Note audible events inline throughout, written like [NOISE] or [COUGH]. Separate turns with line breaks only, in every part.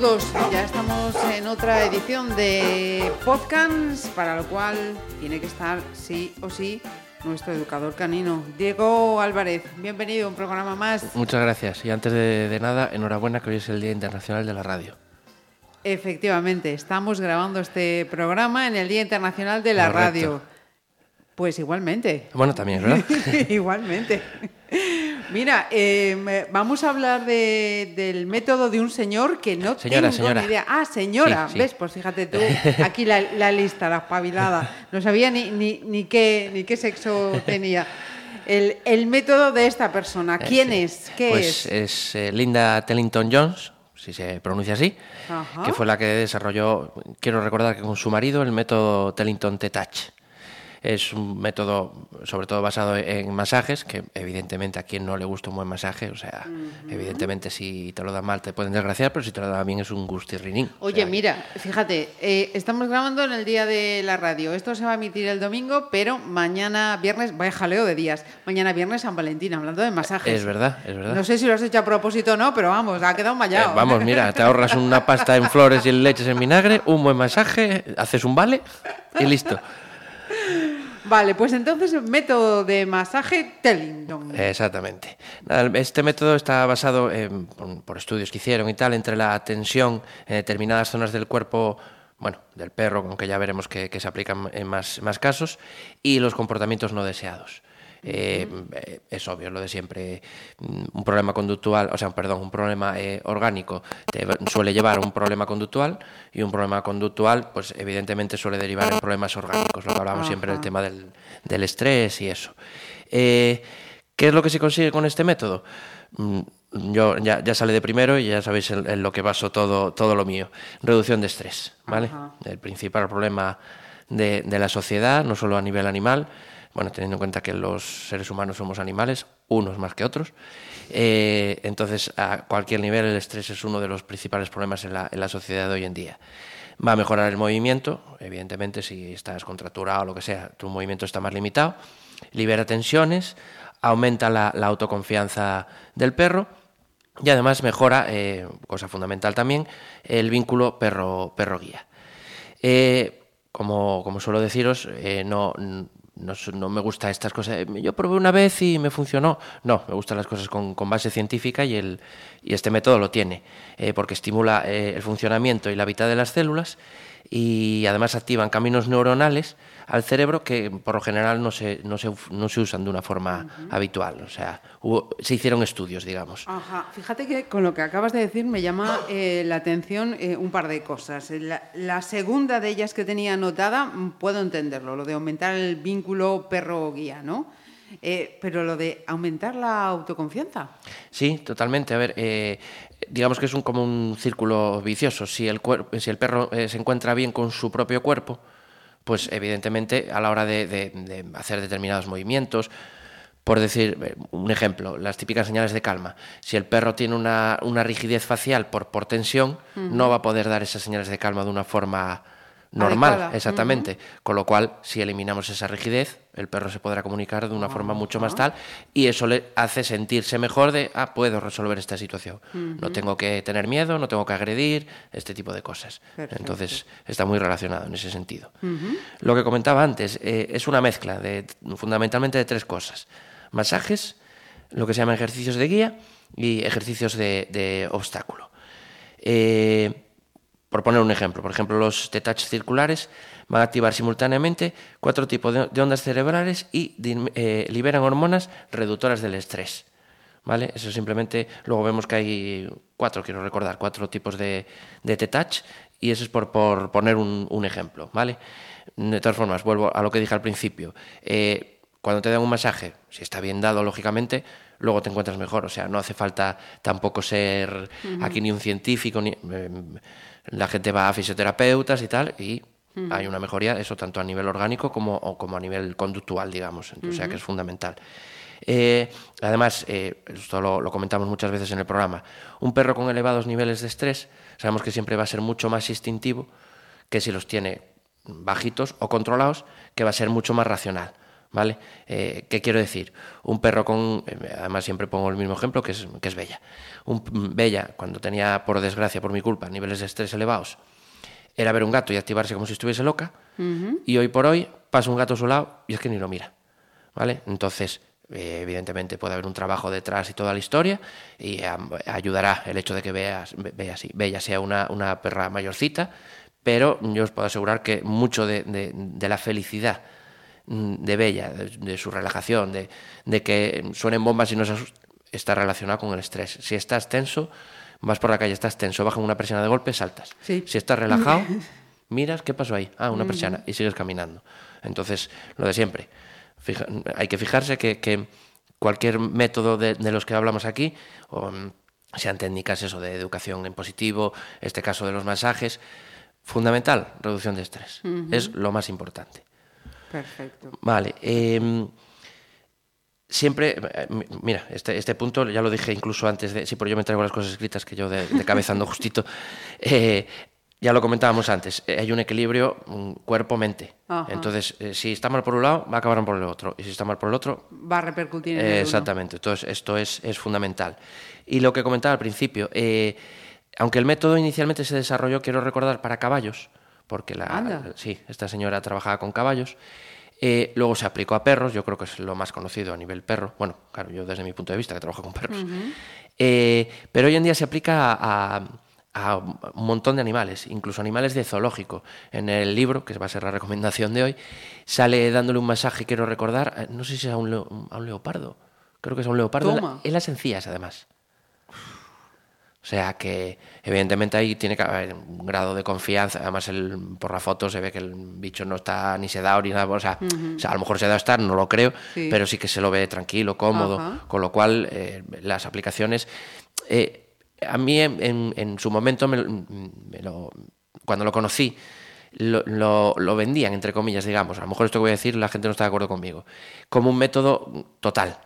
Saludos, ya estamos en otra edición de podcast, para lo cual tiene que estar sí o sí nuestro educador canino, Diego Álvarez. Bienvenido a un programa más.
Muchas gracias. Y antes de, de nada, enhorabuena que hoy es el Día Internacional de la Radio.
Efectivamente, estamos grabando este programa en el Día Internacional de la
Correcto.
Radio. Pues igualmente.
Bueno, también, ¿verdad? [LAUGHS]
Igualmente. Mira, eh, me- vamos a hablar de- del método de un señor que no
Señora,
tengo
señora.
ni idea. Ah, señora.
Sí, sí.
¿Ves? Pues fíjate tú, [LAUGHS] aquí la, la lista, la espabilada. No sabía ni, ni, ni, qué, ni qué sexo tenía. El, el método de esta persona, ¿quién
Eh,
es? ¿Qué
pues
es?
es eh, Linda Tellington Jones, si se pronuncia así,
Ajá.
que fue la que desarrolló, quiero recordar que con su marido, el método Tellington T-Touch. Es un método sobre todo basado en masajes, que evidentemente a quien no le gusta un buen masaje, o sea, evidentemente si te lo dan mal te pueden desgraciar, pero si te lo dan bien es un gustirrinín. O
Oye,
sea,
mira, fíjate, eh, estamos grabando en el día de la radio. Esto se va a emitir el domingo, pero mañana viernes, vaya jaleo de días. Mañana viernes San Valentín, hablando de masajes.
Es verdad, es verdad.
No sé si lo has hecho a propósito o no, pero vamos, ha quedado
Eh,
mallado.
vamos, mira, te ahorras una pasta en flores y en leches en vinagre, un buen masaje, haces un vale y listo.
Vale, pues entonces método de masaje Tellington.
Exactamente. Este método está basado en- por, estudios que hicieron y tal entre la tensión en determinadas zonas del cuerpo, bueno, del perro, aunque ya veremos que, se aplican en más casos, y los comportamientos no deseados. Eh, eh, es obvio lo de siempre. mm, Un problema conductual, o sea, perdón, un problema eh, orgánico te suele llevar a un problema conductual y un problema conductual, pues evidentemente suele derivar en problemas orgánicos, lo que hablamos siempre del tema del, del estrés y eso. Eh, ¿Qué es lo que se consigue con este método? Mm, Yo ya, ya sale de primero y ya sabéis en, en lo que baso todo, todo lo mío. Reducción de estrés, ¿vale?
Ajá.
El principal problema de, de la sociedad, no solo a nivel animal, bueno, teniendo en cuenta que los seres humanos somos animales, unos más que otros. eh, entonces, a cualquier nivel el estrés es uno de los principales problemas en la, en la sociedad de hoy en día. Va a mejorar el movimiento, evidentemente, si estás contracturado o lo que sea, tu movimiento está más limitado. Libera tensiones, aumenta la, autoconfianza del perro y además mejora, eh, cosa fundamental también, el vínculo perro-guía. Eh, como, como suelo deciros, eh, no, no, no me gusta estas cosas. Yo probé una vez y me funcionó. No, me gustan las cosas con, con base científica y, el, y este método lo tiene, eh, porque estimula eh, el funcionamiento y la vida de las células y además activan caminos neuronales al cerebro que por lo general no se, no se, no se usan de una forma habitual. O sea, hubo- se hicieron estudios, digamos.
Ajá, fíjate que con lo que acabas de decir me llama eh, la atención eh, un par de cosas. La, la segunda de ellas que tenía anotada, mm, puedo entenderlo, lo de aumentar el vínculo perro-guía, ¿no? Eh, pero lo de aumentar la autoconfianza.
Sí, totalmente. A ver, eh, digamos que es un, como un círculo vicioso. Si el, si el perro eh, se encuentra bien con su propio cuerpo, pues evidentemente a la hora de, de- de hacer determinados movimientos, por decir eh, un ejemplo, las típicas señales de calma. Si el perro tiene una, una rigidez facial por, por tensión, no va a poder dar esas señales de calma de una forma normal,
Adecuada.
exactamente. Con lo cual, si eliminamos esa rigidez, el perro se podrá comunicar de una forma mucho más tal y eso le hace sentirse mejor de, ah, puedo resolver esta situación. No tengo que tener miedo, no tengo que agredir, este tipo de cosas.
Perfecto.
Entonces, está muy relacionado en ese sentido. Lo que comentaba antes, eh, es una mezcla de fundamentalmente de tres cosas. Masajes, lo que se llaman ejercicios de guía y ejercicios de, de obstáculo. Eh, por poner un ejemplo, por ejemplo, los T-Touch circulares van a activar simultáneamente cuatro tipos de, ondas cerebrales y eh, liberan hormonas reductoras del estrés. ¿Vale? Eso simplemente, luego vemos que hay cuatro, quiero recordar, cuatro tipos de, de T-Touch y eso es por, por poner un, un ejemplo, ¿vale? De todas formas, vuelvo a lo que dije al principio. Eh, cuando te dan un masaje, si está bien dado, lógicamente, luego te encuentras mejor. O sea, no hace falta tampoco ser aquí ni un científico, ni, eh, la gente va a fisioterapeutas y tal, y hay una mejoría, eso tanto a nivel orgánico como, o como a nivel conductual, digamos. O sea, que es fundamental. Eh, además, eh, esto lo, lo, comentamos muchas veces en el programa, un perro con elevados niveles de estrés, sabemos que siempre va a ser mucho más instintivo que si los tiene bajitos o controlados, que va a ser mucho más racional. ¿Vale? Eh, ¿Qué quiero decir? Un perro con, además siempre pongo el mismo ejemplo, que es, que es Bella. Un, Bella, cuando tenía, por desgracia, por mi culpa, niveles de estrés elevados, era ver un gato y activarse como si estuviese loca, uh -huh. y hoy por hoy pasa un gato a su lado y es que ni lo mira. ¿Vale? Entonces, eh, evidentemente puede haber un trabajo detrás y toda la historia y ayudará el hecho de que veas, Bella, sí, Bella sea una, una, perra mayorcita, pero yo os puedo asegurar que mucho de, de, de la felicidad de Bella, de, de su relajación, de, de, que suenen bombas y no se está relacionado con el estrés. Si estás tenso, vas por la calle, estás tenso, bajan una persiana de golpe, saltas.
Sí.
Si estás relajado, [LAUGHS] miras, ¿qué pasó ahí? Ah, una persiana, y sigues caminando. Entonces, lo de siempre. Fija, hay que fijarse que, que cualquier método de, de, los que hablamos aquí, o, sean técnicas eso de educación en positivo, este caso de los masajes, fundamental, reducción de estrés. Uh -huh. Es lo más importante.
Perfecto.
Vale. Eh, siempre, mira, este, este punto ya lo dije incluso antes de, sí, por yo me traigo las cosas escritas que yo de, de cabezando justito. [LAUGHS] Eh, ya lo comentábamos antes, eh, hay un equilibrio cuerpo-mente. Entonces, eh, si está mal por un lado, va a acabar por el otro. Y si está mal por el otro...
Va a repercutir en el
eh, Exactamente. Entonces, esto es, es, fundamental. Y lo que comentaba al principio, eh, aunque el método inicialmente se desarrolló, quiero recordar, para caballos, porque la, sí, esta señora trabajaba con caballos, eh, luego se aplicó a perros, yo creo que es lo más conocido a nivel perro. Bueno, claro, yo desde mi punto de vista que trabajo con perros. Uh -huh. eh, pero hoy en día se aplica a, a, a, un montón de animales, incluso animales de zoológico. En el libro, que va a ser la recomendación de hoy, sale dándole un masaje, quiero recordar, eh, no sé si es a un, leo, a un leopardo. Creo que es a un leopardo en, la, en las encías, además. O sea que, evidentemente, ahí tiene que haber un grado de confianza. Además, el, por la foto se ve que el bicho no está ni sedado ni nada. O sea, uh -huh. o sea a lo mejor sedado está, no lo creo, sí. pero sí que se lo ve tranquilo, cómodo. Uh -huh. Con lo cual, eh, las aplicaciones. Eh, a mí, en, en, su momento, me, me lo, cuando lo conocí, lo, lo, lo, vendían, entre comillas, digamos. A lo mejor esto que voy a decir, la gente no está de acuerdo conmigo. Como un método total.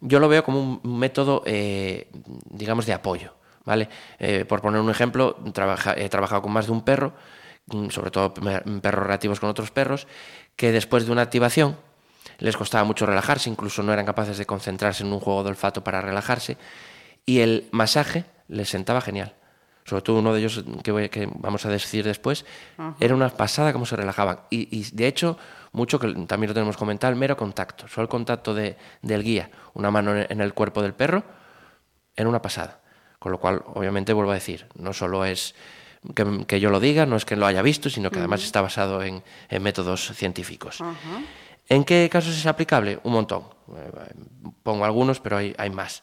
Yo lo veo como un método, eh, digamos, de apoyo. ¿Vale? Eh, por poner un ejemplo, trabaja, he trabajado con más de un perro, mm, sobre todo perros relativos con otros perros, que después de una activación les costaba mucho relajarse, incluso no eran capaces de concentrarse en un juego de olfato para relajarse, y el masaje les sentaba genial. Sobre todo uno de ellos que, voy, que vamos a decir después, era una pasada cómo se relajaban. Y, y, de hecho, mucho que también lo tenemos comentado, el mero contacto, solo el contacto de, del guía, una mano en el cuerpo del perro, era una pasada. Con lo cual, obviamente, vuelvo a decir, no solo es que, que yo lo diga, no es que lo haya visto, sino que uh -huh. además está basado en, en métodos científicos. Uh -huh. ¿En qué casos es aplicable? Un montón. Eh, pongo algunos, pero hay, hay más.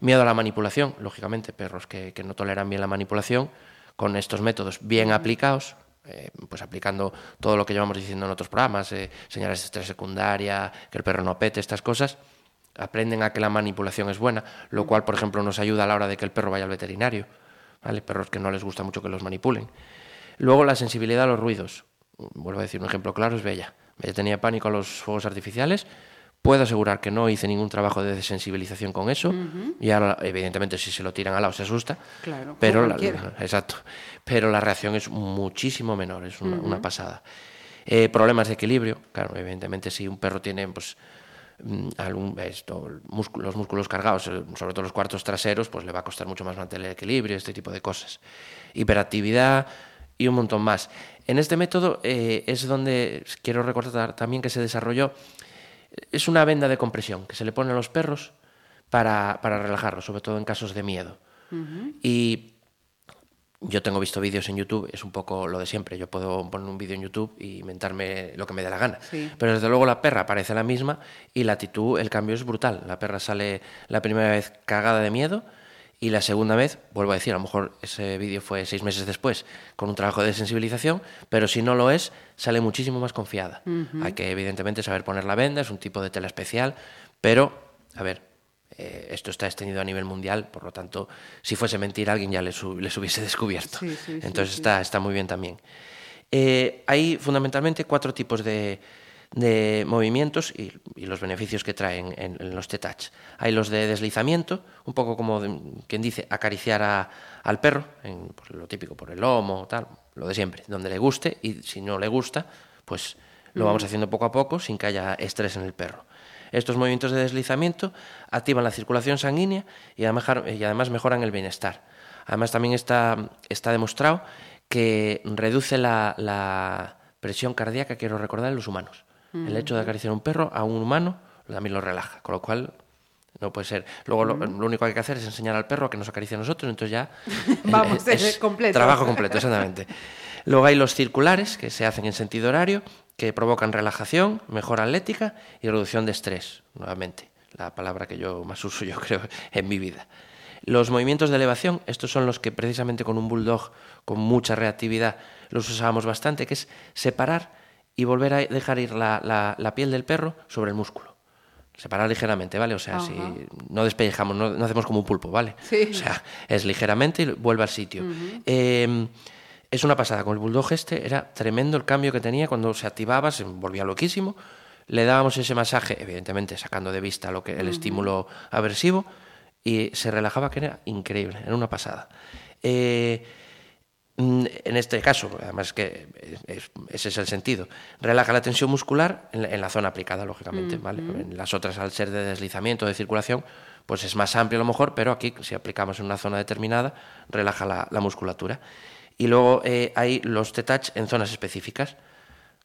Miedo a la manipulación, lógicamente, perros que, que, no toleran bien la manipulación, con estos métodos bien aplicados, eh, pues aplicando todo lo que llevamos diciendo en otros programas, eh, señales de estrés secundaria, que el perro no pete, estas cosas, aprenden a que la manipulación es buena, lo cual, por ejemplo, nos ayuda a la hora de que el perro vaya al veterinario. ¿vale? Perros que no les gusta mucho que los manipulen. Luego, la sensibilidad a los ruidos. Vuelvo a decir, un ejemplo claro es Bella. Bella tenía pánico a los fuegos artificiales. Puedo asegurar que no hice ningún trabajo de desensibilización con eso. Uh -huh. Y ahora, evidentemente, si se lo tiran al lado se asusta.
Claro,
pero la, exacto. Pero la reacción es muchísimo menor, es una, uh -huh. una pasada. Eh, problemas de equilibrio. Claro, evidentemente, si un perro tiene pues, esto, músculo, los músculos cargados, eh, sobre todo los cuartos traseros, pues le va a costar mucho más mantener el equilibrio, este tipo de cosas. Hiperactividad y un montón más. En este método eh, es donde quiero recordar también que se desarrolló, es una venda de compresión que se le pone a los perros para, para relajarlos, sobre todo en casos de miedo. Uh -huh. Y yo tengo visto vídeos en YouTube, es un poco lo de siempre. Yo puedo poner un vídeo en YouTube y inventarme lo que me dé la gana.
Sí.
Pero desde luego la perra parece la misma y la actitud, el cambio es brutal. La perra sale la primera vez cagada de miedo y la segunda vez, vuelvo a decir, a lo mejor ese vídeo fue seis meses después con un trabajo de sensibilización, pero si no lo es, sale muchísimo más confiada. Uh -huh. Hay que evidentemente saber poner la venda, es un tipo de tela especial, pero, a ver, eh, esto está extendido a nivel mundial, por lo tanto, si fuese mentira, alguien ya les, hu- les hubiese [LAUGHS] descubierto.
Sí, sí, sí,
Entonces
sí.
Está, está muy bien también. Eh, hay fundamentalmente cuatro tipos de, de movimientos y, y los beneficios que traen en, en los T-Touch. Hay los de deslizamiento, un poco como de- quien dice acariciar a- al perro, en, pues, lo típico por el lomo, tal, lo de siempre, donde le guste y si no le gusta, pues lo vamos haciendo poco a poco sin que haya estrés en el perro. Estos movimientos de deslizamiento activan la circulación sanguínea y además, mejoran el bienestar. Además también está, está demostrado que reduce la, la presión cardíaca, quiero recordar, en los humanos. El hecho de acariciar a un perro a un humano también lo relaja, con lo cual no puede ser. Luego lo, lo único que hay que hacer es enseñar al perro a que nos acaricie a nosotros, entonces ya... [LAUGHS]
Vamos,
es
es [LAUGHS] completo.
Trabajo completo, exactamente. Luego hay los circulares, que se hacen en sentido horario, que provocan relajación, mejora atlética y reducción de estrés, nuevamente, la palabra que yo más [LAUGHS] uso yo creo en mi vida. Los movimientos de elevación, estos son los que precisamente con un bulldog con mucha reactividad los usábamos bastante, que es separar y volver a dejar ir la, la- la piel del perro sobre el músculo. Separar ligeramente, ¿vale? O sea, si no despellejamos, no, no hacemos como un pulpo, ¿vale?
Sí.
O sea, es ligeramente y vuelve al sitio. Eh, es una pasada. Con el bulldog este era tremendo el cambio que tenía cuando se activaba, se volvía loquísimo. Le dábamos ese masaje, evidentemente sacando de vista lo que el estímulo aversivo, y se relajaba, que era increíble, era una pasada. Eh, Mm, En este caso, además que es- ese es el sentido, relaja la tensión muscular en la, en la zona aplicada, lógicamente. ¿vale? En las otras, al ser de deslizamiento, de circulación, pues es más amplio a lo mejor, pero aquí, si aplicamos en una zona determinada, relaja la, la musculatura. Y luego eh, hay los T-Touch en zonas específicas,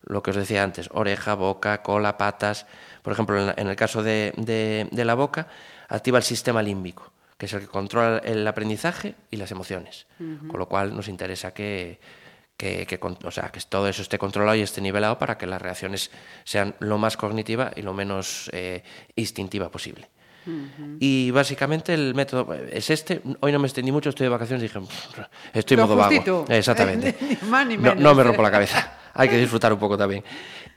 lo que os decía antes, oreja, boca, cola, patas. Por ejemplo, en, la- en el caso de, de- de la boca, activa el sistema límbico, que es el que controla el aprendizaje y las emociones. Con lo cual nos interesa que, que, o sea, que todo eso esté controlado y esté nivelado para que las reacciones sean lo más cognitiva y lo menos eh, instintiva posible. Y básicamente el método es este. Hoy no me extendí mucho, estoy de vacaciones y dije, estoy
Lo
modo vago. [LAUGHS] Exactamente.
Ni más ni
No-
menos.
no me rompo la cabeza. [LAUGHS] Hay que disfrutar un poco también.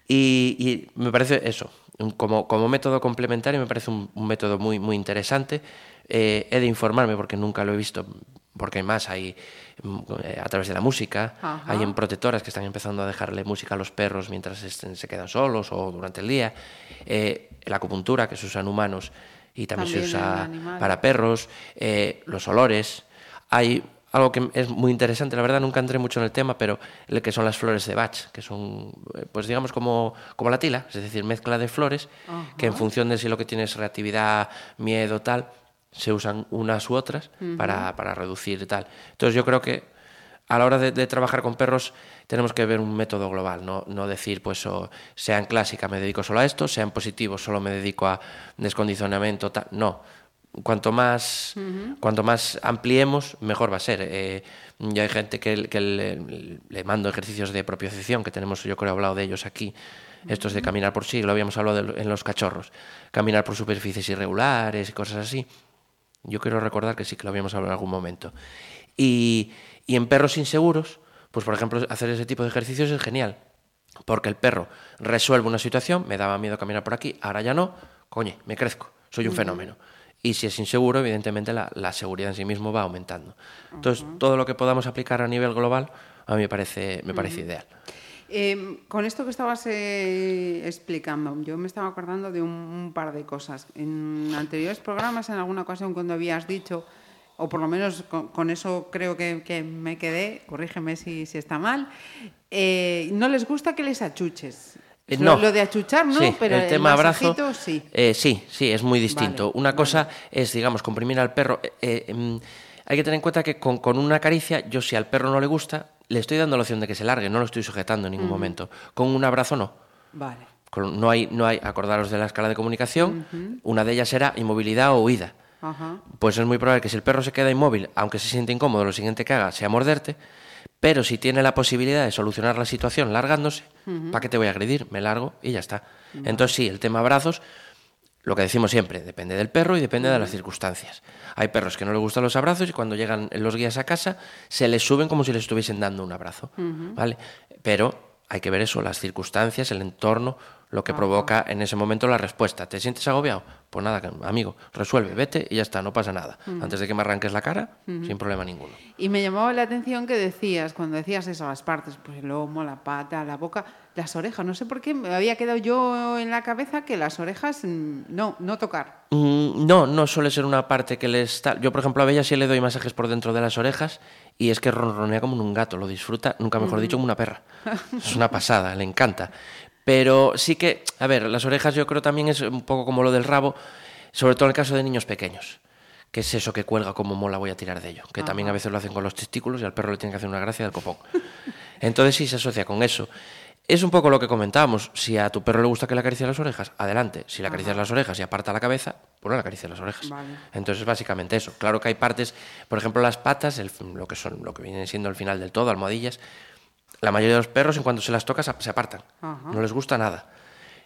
Y, y me parece eso, como, como método complementario, me parece un, un método muy, muy interesante. Eh, he de informarme porque nunca lo he visto, porque más hay mm, eh, a través de la música,
Ajá.
hay en protectoras que están empezando a dejarle música a los perros mientras estén- se quedan solos o durante el día. Eh, la acupuntura que se usa en humanos y también,
También
se usa para perros, eh, los olores. Hay algo que es muy interesante, la verdad nunca entré mucho en el tema, pero el que son las flores de Bach, que son, eh, pues digamos, como, como la tila, es decir, mezcla de flores, que en función de si lo que tienes es reactividad, miedo, tal, se usan unas u otras para, para reducir tal. Entonces yo creo que a la hora de, de trabajar con perros tenemos que ver un método global, no, no decir, pues, o, sea en clásica me dedico solo a esto, sea en positivo solo me dedico a descondicionamiento, tal. No. Cuanto más, cuanto más ampliemos, mejor va a ser. Eh, ya hay gente que, que le, le mando ejercicios de propiocepción, que tenemos, yo creo, hablado de ellos aquí. Estos de caminar por sí, lo habíamos hablado de- en los cachorros. Caminar por superficies irregulares y cosas así. Yo quiero recordar que sí que lo habíamos hablado en algún momento. Y, y en perros inseguros, pues por ejemplo, hacer ese tipo de ejercicios es genial. Porque el perro resuelve una situación, me daba miedo caminar por aquí, ahora ya no, coño, me crezco, soy un fenómeno. Y si es inseguro, evidentemente la, la seguridad en sí mismo va aumentando. Entonces, todo lo que podamos aplicar a nivel global, a mí me parece, me parece ideal.
Eh, con esto que estabas eh, explicando, yo me estaba acordando de un, un par de cosas. En anteriores programas, en alguna ocasión, cuando habías dicho, o por lo menos con, con eso creo que, que me quedé, corrígeme si, si está mal, eh, no les gusta que les achuches.
Eh,
Lo-
no.
Lo de achuchar, ¿no?
Sí,
Pero
el tema abrazo.
sí.
eh, sí, sí, es muy distinto.
Vale,
una cosa es, digamos, comprimir al perro. eh, em, hay que tener en cuenta que con, con una caricia, yo si al perro no le gusta, le estoy dando la opción de que se largue, no lo estoy sujetando en ningún momento. Con un abrazo no.
Vale.
Con- no hay, no hay, acordaros de la escala de comunicación, una de ellas será inmovilidad o huida.
Ajá.
Pues es muy probable que si el perro se queda inmóvil, aunque se siente incómodo, lo siguiente que haga sea morderte. Pero si tiene la posibilidad de solucionar la situación largándose, ¿para qué te voy a agredir? Me largo y ya está. Entonces sí, el tema abrazos, lo que decimos siempre, depende del perro y depende de las circunstancias. Hay perros que no les gustan los abrazos y cuando llegan los guías a casa se les suben como si les estuviesen dando un abrazo, ¿vale? Pero hay que ver eso, las circunstancias, el entorno, lo que provoca en ese momento la respuesta. ¿Te sientes agobiado? Pues nada, amigo, resuelve, vete y ya está, no pasa nada. Antes de que me arranques la cara, sin problema ninguno.
Y me llamaba la atención que decías, cuando decías eso, las partes, pues el lomo, la pata, la boca, las orejas. No sé por qué me había quedado yo en la cabeza que las orejas, mm, no, no tocar.
Mm, no, no suele ser una parte que le está... Yo, por ejemplo, a Bella sí le doy masajes por dentro de las orejas y es que ronronea como un gato, lo disfruta, nunca mejor dicho, como una perra. Es una pasada, le encanta. Pero sí que, a ver, las orejas yo creo también es un poco como lo del rabo, sobre todo en el caso de niños pequeños. Que es eso que cuelga como mola, voy a tirar de ello. Que también a veces lo hacen con los testículos y al perro le tiene que hacer una gracia del copón. Entonces sí se asocia con eso. Es un poco lo que comentábamos. Si a tu perro le gusta que le acaricie las orejas, adelante. Si le acaricias las orejas y aparta la cabeza, pues no le acaricies las orejas. Entonces es básicamente eso. Claro que hay partes, por ejemplo, las patas, lo que son, lo que viene siendo el final del todo, almohadillas, la mayoría de los perros, en cuanto se las tocas, se apartan. No les gusta nada.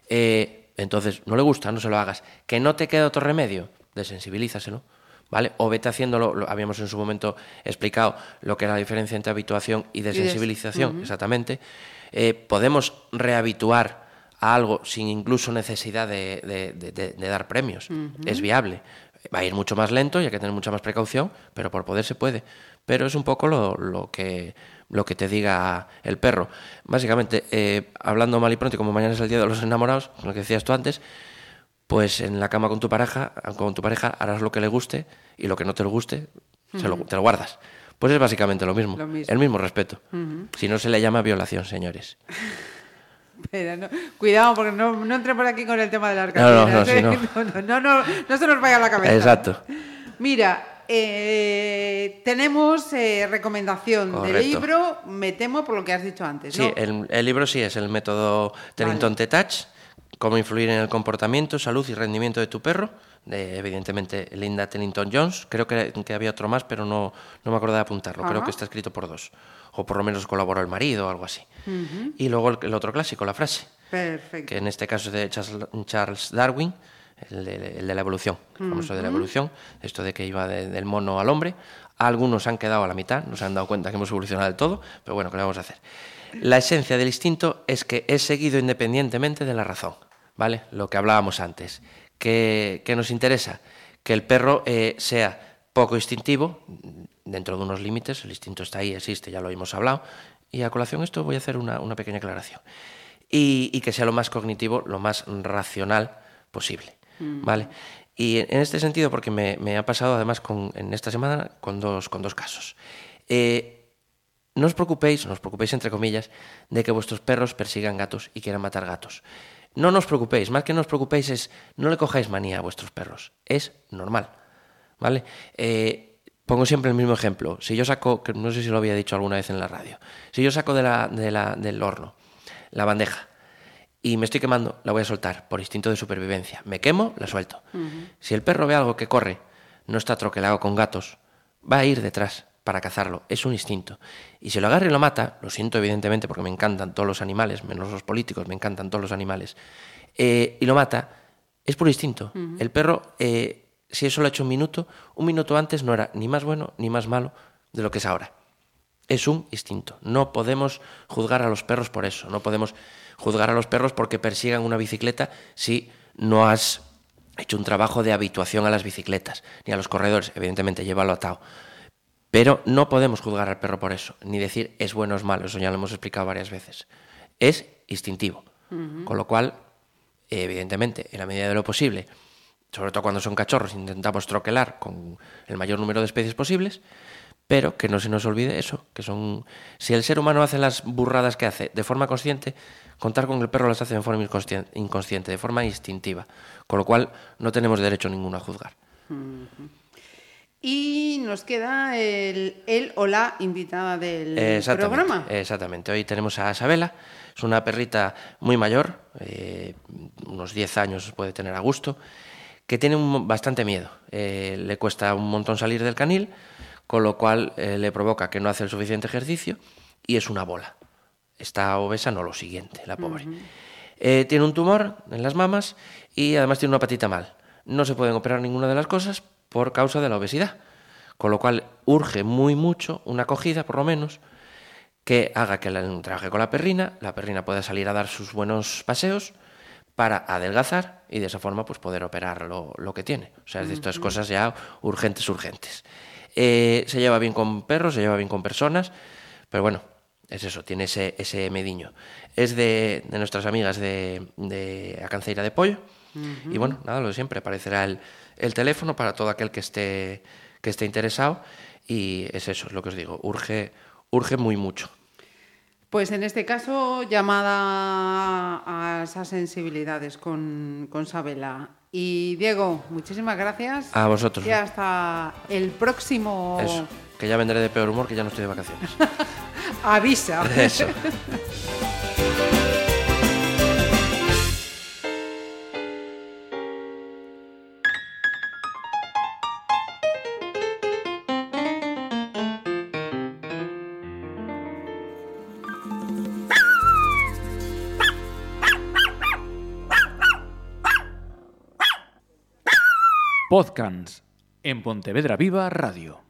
Eh, entonces, no le gusta, no se lo hagas. Que no te queda otro remedio, desensibilízaselo. ¿Vale? O vete haciéndolo, lo, habíamos en su momento explicado lo que es la diferencia entre habituación y desensibilización, exactamente. Eh, podemos rehabituar a algo sin incluso necesidad de, dar premios. Es viable. Va a ir mucho más lento y hay que tener mucha más precaución, pero por poder se puede. Pero es un poco lo que lo que te diga el perro. Básicamente, eh, hablando mal y pronto, como mañana es el día de los enamorados, lo que decías tú antes, pues en la cama con tu pareja, con tu pareja harás lo que le guste y lo que no te lo guste, te lo guardas. Pues es básicamente lo mismo, el mismo respeto. Si no se le llama violación, señores. [LAUGHS]
cuidado, porque no, no entre por aquí con el tema de la no, no, [LAUGHS] no, no, se nos vaya a la cabeza.
Exacto.
Mira, eh, tenemos eh, recomendación de libro, me temo por lo que has dicho antes.
Sí, el, libro sí es el método Tellington T-Touch, cómo influir en el comportamiento, salud y rendimiento de tu perro, de evidentemente Linda Tellington Jones. Creo que, había otro más, pero no, no me acuerdo de apuntarlo. Creo que está escrito por dos. O por lo menos colaboró el marido o algo así. Y luego el, otro clásico, la frase.
Perfecto.
Que en este caso es de Charles Darwin el de, la evolución, el famoso de la evolución, esto de que iba del mono al hombre. Algunos han quedado a la mitad, no se han dado cuenta que hemos evolucionado del todo, pero bueno, ¿qué le vamos a hacer? La esencia del instinto es que es seguido independientemente de la razón, ¿vale? Lo que hablábamos antes. ¿Qué, nos interesa? Que el perro eh, sea poco instintivo, dentro de unos límites, el instinto está ahí, existe, ya lo hemos hablado, y a colación esto voy a hacer una, pequeña aclaración. Y, y que sea lo más cognitivo, lo más racional posible. Mm. ¿vale? Y en este sentido, porque me, ha pasado además con, en esta semana con dos, con dos casos. Eh, no os preocupéis, no os preocupéis entre comillas, de que vuestros perros persigan gatos y quieran matar gatos. No os preocupéis, más que no os preocupéis es no le cojáis manía a vuestros perros. Es normal, ¿vale? Eh, pongo siempre el mismo ejemplo. Si yo saco, que no sé si lo había dicho alguna vez en la radio, si yo saco de la, de la, del horno la bandeja y me estoy quemando, la voy a soltar por instinto de supervivencia. Me quemo, la suelto. Si el perro ve algo que corre, no está troquelado con gatos, va a ir detrás para cazarlo. Es un instinto. Y si lo agarra y lo mata, lo siento evidentemente porque me encantan todos los animales, menos los políticos, me encantan todos los animales, eh, y lo mata, es por instinto. El perro, eh, si eso lo ha hecho un minuto, un minuto antes no era ni más bueno ni más malo de lo que es ahora. Es un instinto. No podemos juzgar a los perros por eso. No podemos juzgar a los perros porque persigan una bicicleta si no has hecho un trabajo de habituación a las bicicletas, ni a los corredores, evidentemente, llévalo atado. Pero no podemos juzgar al perro por eso, ni decir es bueno o es malo, eso ya lo hemos explicado varias veces. Es instintivo. Con lo cual, evidentemente, en la medida de lo posible, sobre todo cuando son cachorros, intentamos troquelar con el mayor número de especies posibles, pero que no se nos olvide eso, que son si el ser humano hace las burradas que hace de forma consciente, contar con el perro las hace de forma inconsciente, de forma instintiva, con lo cual no tenemos derecho ninguno a juzgar.
Y nos queda el, o la invitada del programa.
Exactamente. Hoy tenemos a Isabela. Es una perrita muy mayor, eh, unos 10 años puede tener a gusto, que tiene bastante miedo. Eh, le cuesta un montón salir del canil con lo cual eh, le provoca que no hace el suficiente ejercicio y es una bola. Está obesa, no lo siguiente, la pobre. Eh, tiene un tumor en las mamas y además tiene una patita mal. No se pueden operar ninguna de las cosas por causa de la obesidad, con lo cual urge muy mucho una acogida, por lo menos, que haga que la trabaje con la perrina, la perrina pueda salir a dar sus buenos paseos, para adelgazar y de esa forma pues poder operar lo, lo que tiene. O sea, es de estas cosas ya urgentes, urgentes. Eh, se lleva bien con perros, se lleva bien con personas, pero bueno, es eso, tiene ese, ese mediño. Es de, de nuestras amigas de, de Acanceira de Pollo. Y bueno, nada, lo de siempre, aparecerá el, el teléfono para todo aquel que esté, que esté interesado. Y es eso, es lo que os digo, urge, urge muy mucho.
Pues en este caso, llamada a esas sensibilidades con, con Sabela. Y Diego, muchísimas gracias.
A vosotros.
Y hasta el próximo.
Eso, que ya vendré de peor humor, que ya no estoy de vacaciones. [LAUGHS]
Avisa. [LAUGHS]
Eso. [LAUGHS]
Podcast en Pontevedra Viva Radio.